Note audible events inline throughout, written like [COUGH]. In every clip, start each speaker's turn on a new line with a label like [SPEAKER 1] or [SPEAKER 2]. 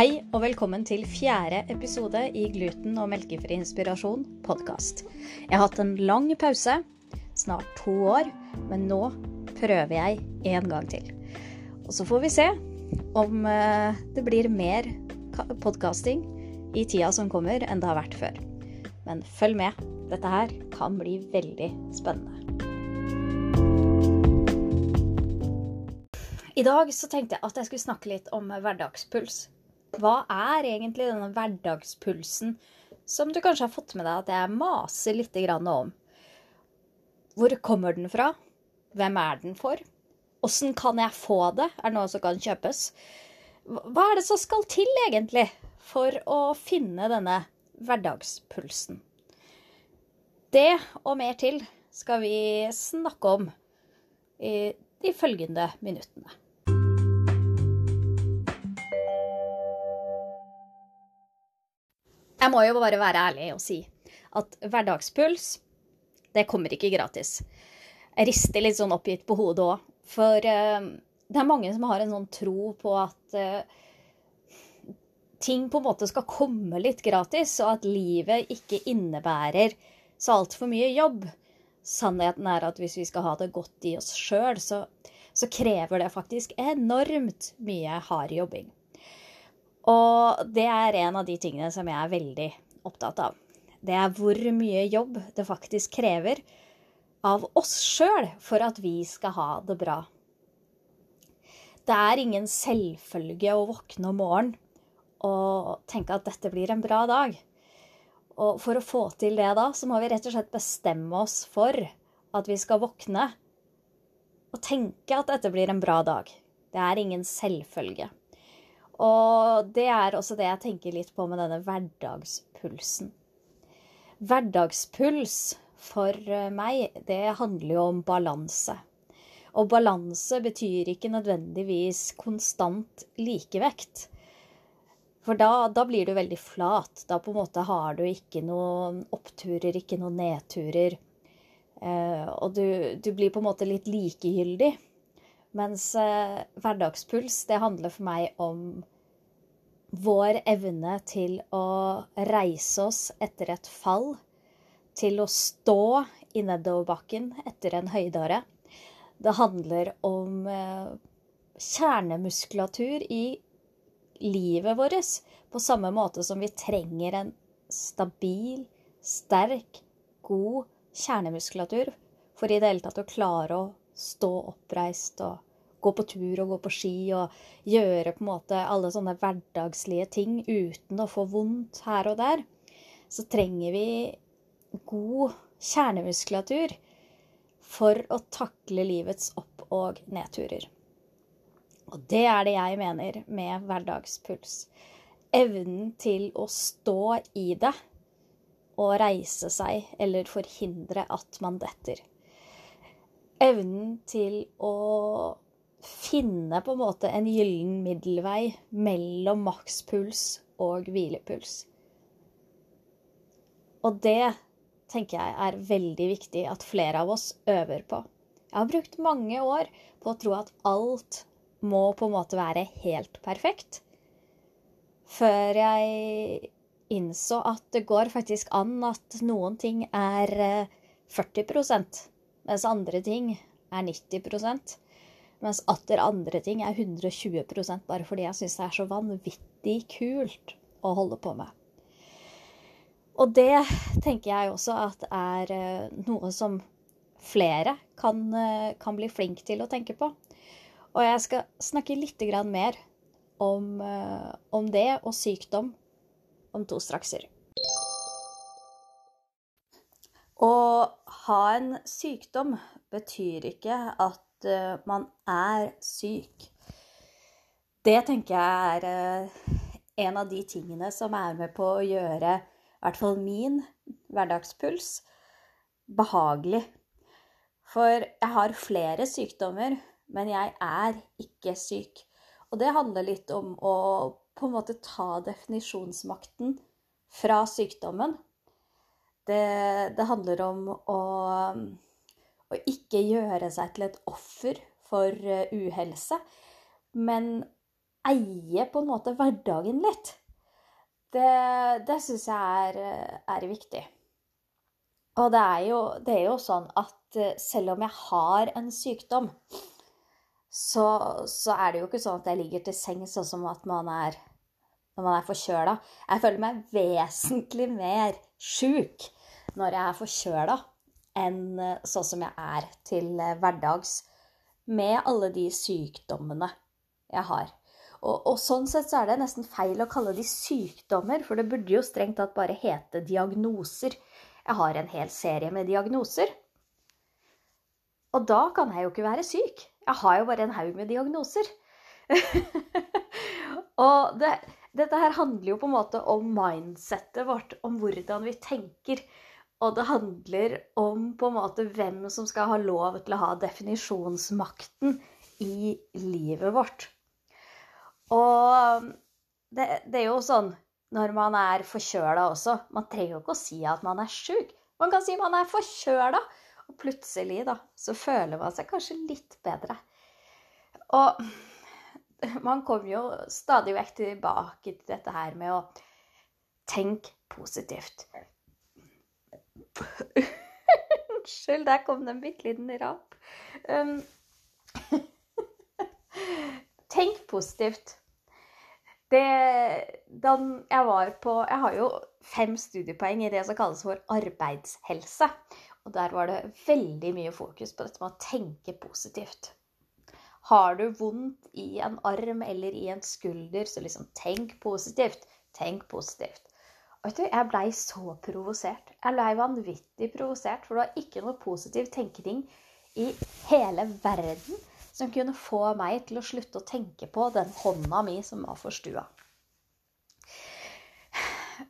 [SPEAKER 1] Hei og velkommen til fjerde episode i Gluten og melkefri inspirasjon podkast. Jeg har hatt en lang pause, snart to år, men nå prøver jeg en gang til. Og så får vi se om eh, det blir mer podkasting i tida som kommer enn det har vært før. Men følg med. Dette her kan bli veldig spennende. I dag så tenkte jeg at jeg skulle snakke litt om hverdagspuls. Hva er egentlig denne hverdagspulsen som du kanskje har fått med deg at jeg maser litt om? Hvor kommer den fra? Hvem er den for? Åssen kan jeg få det? Er det noe som kan kjøpes? Hva er det som skal til, egentlig, for å finne denne hverdagspulsen? Det og mer til skal vi snakke om i de følgende minuttene. Jeg må jo bare være ærlig og si at hverdagspuls, det kommer ikke gratis. Jeg rister litt sånn oppgitt på hodet òg, for uh, det er mange som har en sånn tro på at uh, ting på en måte skal komme litt gratis, og at livet ikke innebærer så altfor mye jobb. Sannheten er at hvis vi skal ha det godt i oss sjøl, så, så krever det faktisk enormt mye hard jobbing. Og det er en av de tingene som jeg er veldig opptatt av. Det er hvor mye jobb det faktisk krever av oss sjøl for at vi skal ha det bra. Det er ingen selvfølge å våkne om morgenen og tenke at dette blir en bra dag. Og for å få til det da, så må vi rett og slett bestemme oss for at vi skal våkne og tenke at dette blir en bra dag. Det er ingen selvfølge. Og det er også det jeg tenker litt på med denne hverdagspulsen. Hverdagspuls for eh, meg, det handler jo om balanse. Og balanse betyr ikke nødvendigvis konstant likevekt. For da, da, blir du veldig flat. Da på en måte har du ikke noen oppturer, ikke noen nedturer. Eh, og du, du, blir på en måte litt likegyldig. Mens eh, hverdagspuls, det handler for meg om vår evne til å reise oss etter et fall, til å stå i nedoverbakken etter en høydare. Det handler om eh, kjernemuskulatur i livet vårt, på samme måte som vi trenger en stabil, sterk, god kjernemuskulatur for i det hele tatt å klare å stå oppreist og gå på tur og gå på ski og gjøre på en måte alle sånne hverdagslige ting uten å få vondt her og der, så trenger vi god kjernemuskulatur for å takle livets opp- og nedturer. Og det er det jeg mener med hverdagspuls. Evnen til å stå i det og reise seg eller forhindre at man detter. Evnen til å finne på en måte en gyllen middelvei mellom makspuls og hvilepuls. Og det tenker jeg er veldig viktig at flere av oss øver på. Jeg har brukt mange år på å tro at alt må på en måte være helt perfekt. Før jeg innså at det går faktisk an at noen ting er 40 eh, mens andre ting er 90% mens atter andre ting er 120% bare fordi jeg syns det er så vanvittig kult å holde på med. Og det tenker jeg også at er eh, noe som flere kan, eh, kan bli flink til å tenke på. Og jeg skal snakke litt mer om, eh, om det og sykdom om to strakser. Å ha en sykdom betyr ikke at uh, man er syk. Det tenker jeg er uh, en av de tingene som er med på å gjøre i hvert fall min hverdagspuls behagelig. For jeg har flere sykdommer, men jeg er ikke syk. Og det handler litt om å på en måte ta definisjonsmakten fra sykdommen. Det, det handler om å å ikke gjøre seg til et offer for eh, uhelse, men eie på en måte hverdagen litt. Det, det syns jeg er, er, viktig. Og det er, jo, det er, jo, sånn at eh, selv om jeg har en sykdom, så, så er det jo ikke sånn at jeg ligger til sengs sånn som at man er når man er forkjøla. Jeg føler meg vesentlig mer sjuk når jeg er forkjøla, enn eh, sånn som jeg er til eh, hverdags med alle de sykdommene jeg har. Og, og, sånn sett så er det nesten feil å kalle de sykdommer, for det burde jo strengt tatt bare hete diagnoser. Jeg har en hel serie med diagnoser. Og da kan jeg jo ikke være syk. Jeg har jo bare en haug med diagnoser. [LAUGHS] og det, dette her handler jo på en måte om mindsettet vårt, om hvordan vi tenker. Og det handler om på en måte hvem som skal ha lov til å ha definisjonsmakten i livet vårt. Og det, det er jo sånn når man er forkjøla også Man trenger jo ikke å si at man er sjuk. Man kan si man er forkjøla, og plutselig da, så føler man seg kanskje litt bedre. Og [LAUGHS] man kommer jo stadig vekk tilbake til dette her med å tenke positivt. [LAUGHS] Unnskyld, der kom det en bitte liten rap. Um, [LAUGHS] tenk positivt. Det, da jeg var på Jeg har jo fem studiepoeng i det som kalles for arbeidshelse. Og der var det veldig mye fokus på dette med å tenke positivt. Har du vondt i en arm eller i en skulder, så liksom tenk positivt. Tenk positivt. Og vet du, Jeg blei så provosert. Jeg blei vanvittig provosert, for det var ikke noe positiv tenkning i hele verden som kunne få meg til å slutte å tenke på den hånda mi som var forstua.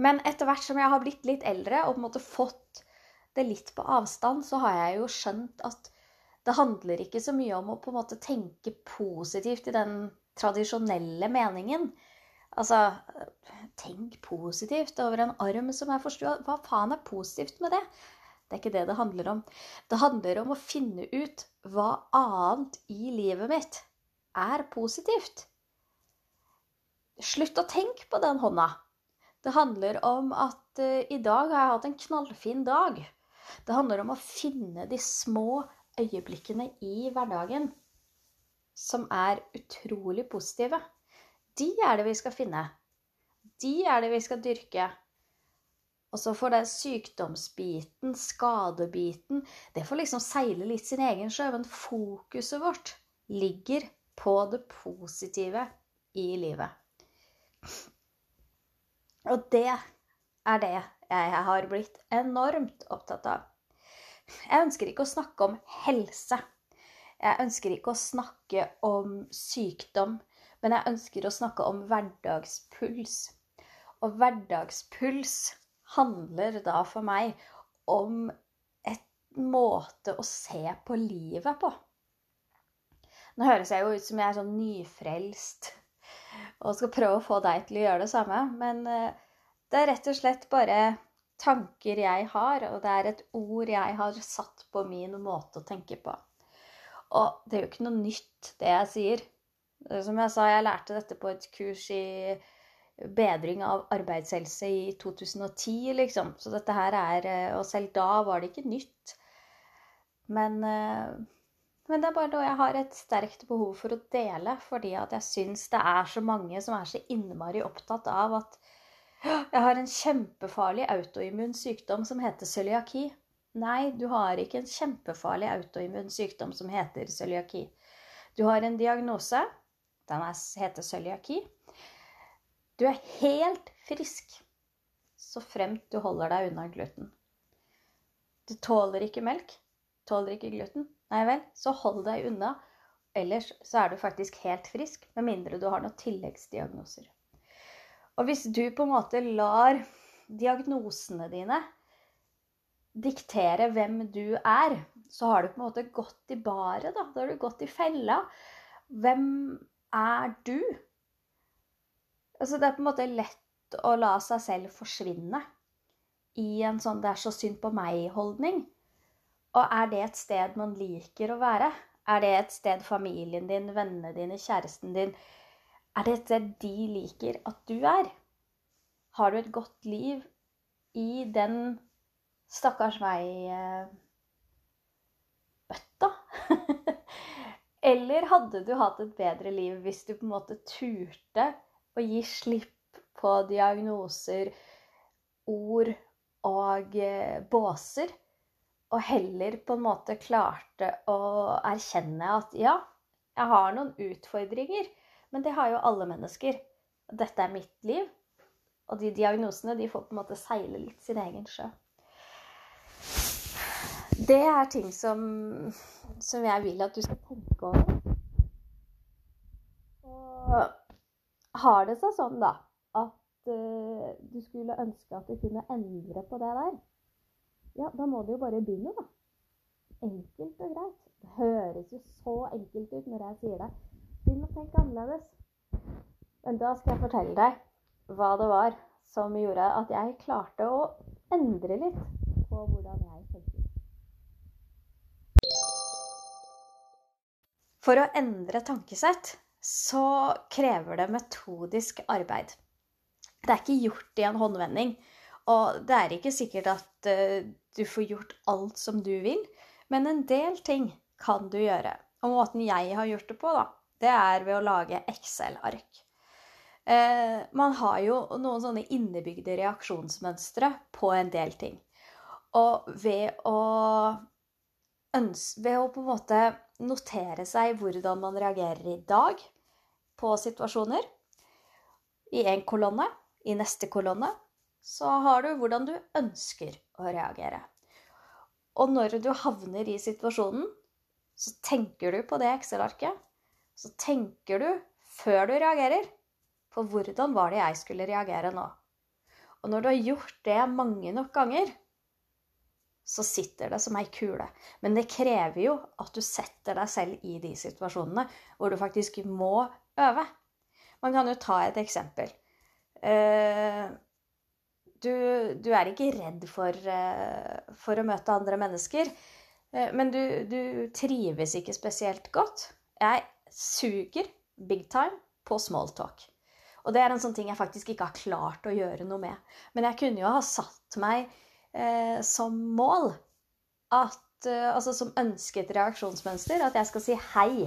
[SPEAKER 1] Men etter hvert som jeg har blitt litt eldre og på en måte fått det litt på avstand, så har jeg jo skjønt at det handler ikke så mye om å på en måte tenke positivt i den tradisjonelle meningen. Altså, tenk positivt over en arm som er forstua. Hva faen er positivt med det? Det er ikke det det handler om. Det handler om å finne ut hva annet i livet mitt er positivt. Slutt å tenke på den hånda. Det handler om at uh, i dag har jeg hatt en knallfin dag. Det handler om å finne de små øyeblikkene i hverdagen som er utrolig positive. De er det vi skal finne. De er det vi skal dyrke. Og så får det sykdomsbiten, skadebiten Det får liksom seile litt sin egen sjø. Men fokuset vårt ligger på det positive i livet. Og det er det jeg har blitt enormt opptatt av. Jeg ønsker ikke å snakke om helse. Jeg ønsker ikke å snakke om sykdom, men jeg ønsker å snakke om hverdagspuls. Og hverdagspuls handler da for meg om et måte å se på livet på. Nå høres jeg jo ut som jeg er sånn nyfrelst og skal prøve å få deg til å gjøre det samme, men eh, det er rett og slett bare tanker jeg har, og det er et ord jeg har satt på min måte å tenke på. Og det er jo ikke noe nytt, det jeg sier. Som jeg sa, jeg lærte dette på et kurs i bedring av arbeidshelse i 2010, liksom. Så dette her er Og selv da var det ikke nytt. Men, men det er bare noe jeg har et sterkt behov for å dele, fordi at jeg syns det er så mange som er så innmari opptatt av at jeg har en kjempefarlig autoimmun sykdom som heter cøliaki. Nei, du har ikke en kjempefarlig autoimmun sykdom som heter cøliaki. Du har en diagnose. Den heter cøliaki. Du er helt frisk så fremt du holder deg unna gluten. Du tåler ikke melk, tåler ikke gluten. Nei vel, så hold deg unna. Ellers så er du faktisk helt frisk, med mindre du har noen tilleggsdiagnoser. Og hvis du på en måte lar diagnosene dine diktere hvem du er, så har du på en måte gått i baret, da. Da har du gått i fella. Hvem er du? Altså, det er på en måte lett å la seg selv forsvinne i en sånn 'det er så synd på meg'-holdning. Og er det et sted man liker å være? Er det et sted familien din, vennene dine, kjæresten din Er dette de liker at du er? Har du et godt liv i den stakkars vei-bøtta? [LAUGHS] Eller hadde du hatt et bedre liv hvis du på en måte turte å gi slipp på diagnoser, ord og eh, båser? Og heller på en måte klarte å erkjenne at ja, jeg har noen utfordringer, men det har jo alle mennesker. Dette er mitt liv. Og de diagnosene de får på en måte seile litt sin egen sjø. Det er ting som, som jeg vil at du skal tenke over. Og har det seg sånn, da, at uh, du skulle ønske at du kunne endre på det der, ja, da må du jo bare begynne, da. Enkelt og greit. Det høres jo så enkelt ut når jeg sier det. Begynn å tenke annerledes. Men da skal jeg fortelle deg hva det var som gjorde at jeg klarte å endre litt på hvordan jeg tenker. For å endre tankesett så krever det metodisk arbeid. Det er ikke gjort i en håndvending. Og det er ikke sikkert at uh, du får gjort alt som du vil, men en del ting kan du gjøre. Og måten jeg har gjort det på, da, det er ved å lage Excel-ark. Eh, man har jo noen sånne innebygde reaksjonsmønstre på en del ting. Og ved å, ved å på en måte notere seg hvordan man reagerer i dag på situasjoner, i en kolonne, i neste kolonne, så har du hvordan du ønsker å reagere. Og når du havner i situasjonen, så tenker du på det Excel-arket. Så tenker du, før du reagerer, på hvordan var det jeg skulle reagere nå. Og når du har gjort det mange nok ganger, så sitter det som ei kule. Men det krever jo at du setter deg selv i de situasjonene hvor du faktisk må øve. Man kan jo ta et eksempel. Eh, du, du er ikke redd for, uh, for, å møte andre mennesker. Uh, men du, du, trives ikke spesielt godt. Jeg suger big time på smalltalk. Og det er en sånn ting jeg faktisk ikke har klart å gjøre noe med. Men jeg kunne jo ha satt meg eh, som mål at Altså som ønsket reaksjonsmønster at jeg skal si hei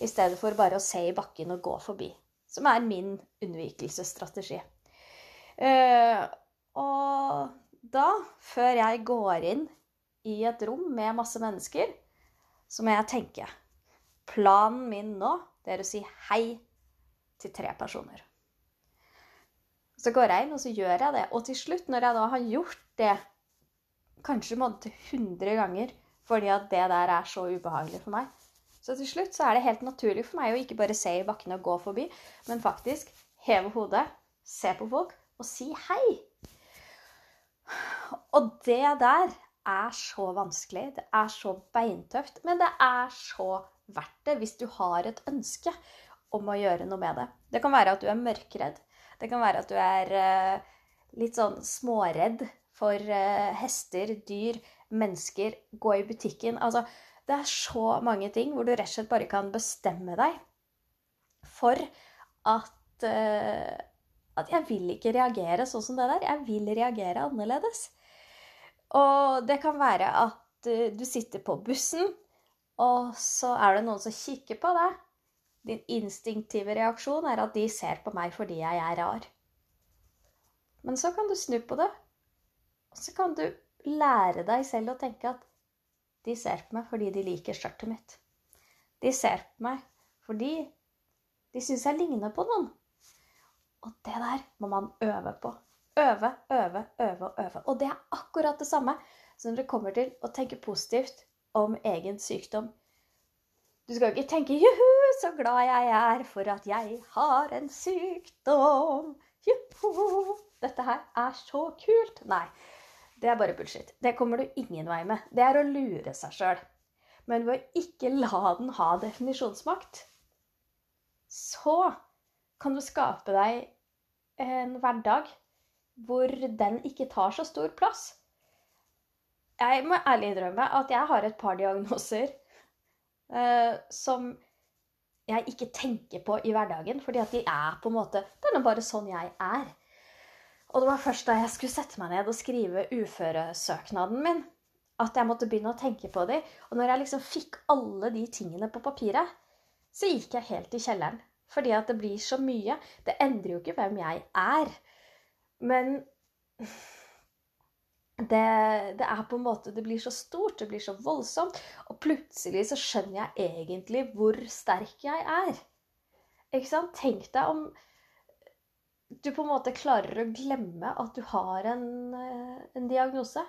[SPEAKER 1] i stedet for bare å se i bakken og gå forbi. Som er min unnvikelsesstrategi. Eh, og da, før jeg går inn i et rom med masse mennesker, så må jeg tenke Planen min nå det er å si hei til tre personer. Så går jeg inn, og så gjør jeg det. Og til slutt, når jeg da har gjort det kanskje måtte 100 ganger fordi at det der er så ubehagelig for meg, så til slutt så er det helt naturlig for meg å ikke bare se i bakken og gå forbi, men faktisk heve hodet, se på folk og si hei. Og det der er så vanskelig, det er så beintøft, men det er så verdt det hvis du har et ønske om å gjøre noe med det. Det kan være at du er mørkredd. Det kan være at du er uh, litt sånn småredd for uh, hester, dyr, mennesker, gå i butikken. Altså, det er så mange ting hvor du rett og slett bare kan bestemme deg for at uh, at jeg vil ikke reagere sånn som det der. Jeg vil reagere annerledes. Og det kan være at eh, du sitter på bussen, og så er det noen som kikker på deg. Din instinktive reaksjon er at de ser på meg fordi jeg er rar. Men så kan du snu på det, og så kan du lære deg selv å tenke at de ser på meg fordi de liker skjørtet mitt. De ser på meg fordi de syns jeg ligner på noen. Og det der må man øve på. Øve, øve, øve og øve. Og det er akkurat det samme som når det kommer til å tenke positivt om egen sykdom. Du skal ikke tenke 'juhu, så glad jeg er for at jeg har en sykdom'. Juhu, dette her er så kult. Nei, det er bare bullshit. Det kommer du ingen vei med. Det er å lure seg sjøl. Men ved å ikke la den ha definisjonsmakt, så kan du skape deg en hverdag hvor den ikke tar så stor plass. Jeg må ærlig innrømme at jeg har et par diagnoser uh, som jeg ikke tenker på i hverdagen. Fordi at de er på en måte Det er nå bare sånn jeg er. Og det var først da jeg skulle sette meg ned og skrive uføresøknaden min, at jeg måtte begynne å tenke på dem. Og når jeg liksom fikk alle de tingene på papiret, så gikk jeg helt i kjelleren. Fordi at det blir så mye. Det endrer jo ikke hvem jeg er. Men det, det, er på en måte Det blir så stort, det blir så voldsomt. Og plutselig så skjønner jeg egentlig hvor sterk jeg er. Ikke sant? Tenk deg om du på en måte klarer å glemme at du har en, eh, en, diagnose.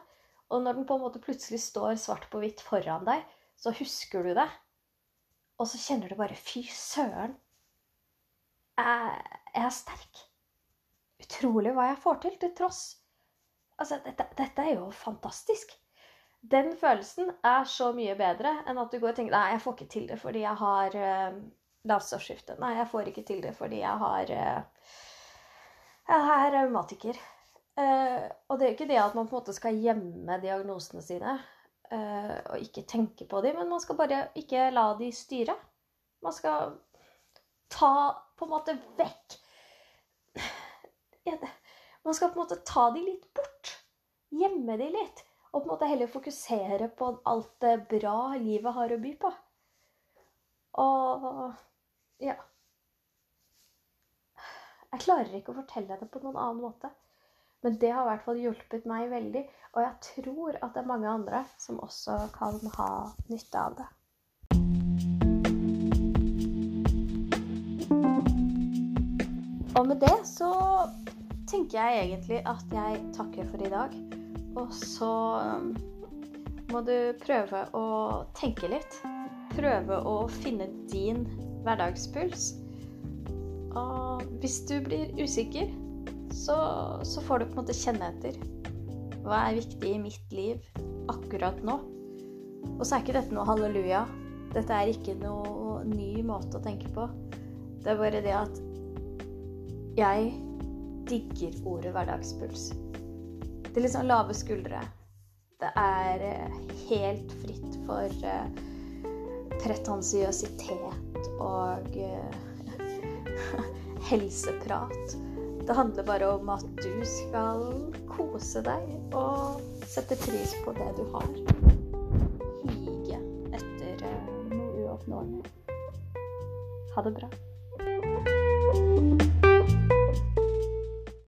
[SPEAKER 1] Og når den på en måte plutselig står svart på hvitt foran deg, så husker du det. Og så kjenner du bare Fy søren. Jeg, jeg er sterk. Utrolig hva jeg får til, til tross Altså, dette, dette er jo fantastisk. Den følelsen er så mye bedre enn at du går og tenker Nei, jeg får ikke til det fordi jeg har uh, lavstoffskifte. Nei, jeg får ikke til det fordi jeg har uh, jeg er revmatiker. Uh, og det er jo ikke det at man på en måte skal gjemme diagnosene sine uh, og ikke tenke på dem, men man skal bare ikke la de styre. Man skal ta på en måte vekk Man skal på en måte ta de litt bort. Gjemme de litt. Og på en måte heller fokusere på alt det bra livet har å by på. Og ja. Jeg klarer ikke å fortelle det på noen annen måte. Men det har i hvert fall hjulpet meg veldig, og jeg tror at det er mange andre som også kan ha nytte av det. Og med det så tenker jeg egentlig at jeg takker for i dag. Og så um, må du prøve å tenke litt. Prøve å finne din hverdagspuls. Og hvis du blir usikker, så, så, får du på en måte kjenne etter. Hva er viktig i mitt liv akkurat nå? Og så er ikke dette noe halleluja. Dette er ikke noe ny måte å tenke på. Det er bare det at jeg digger ordet hverdagspuls. Det er litt sånn lave skuldre. Det er eh, helt fritt for uh, pretensiøsitet og uh, [LAUGHS] helseprat. Det handler bare om at du skal kose deg og sette pris på det du har. Hige etter eh, noe uoppnåelig. Ha det bra.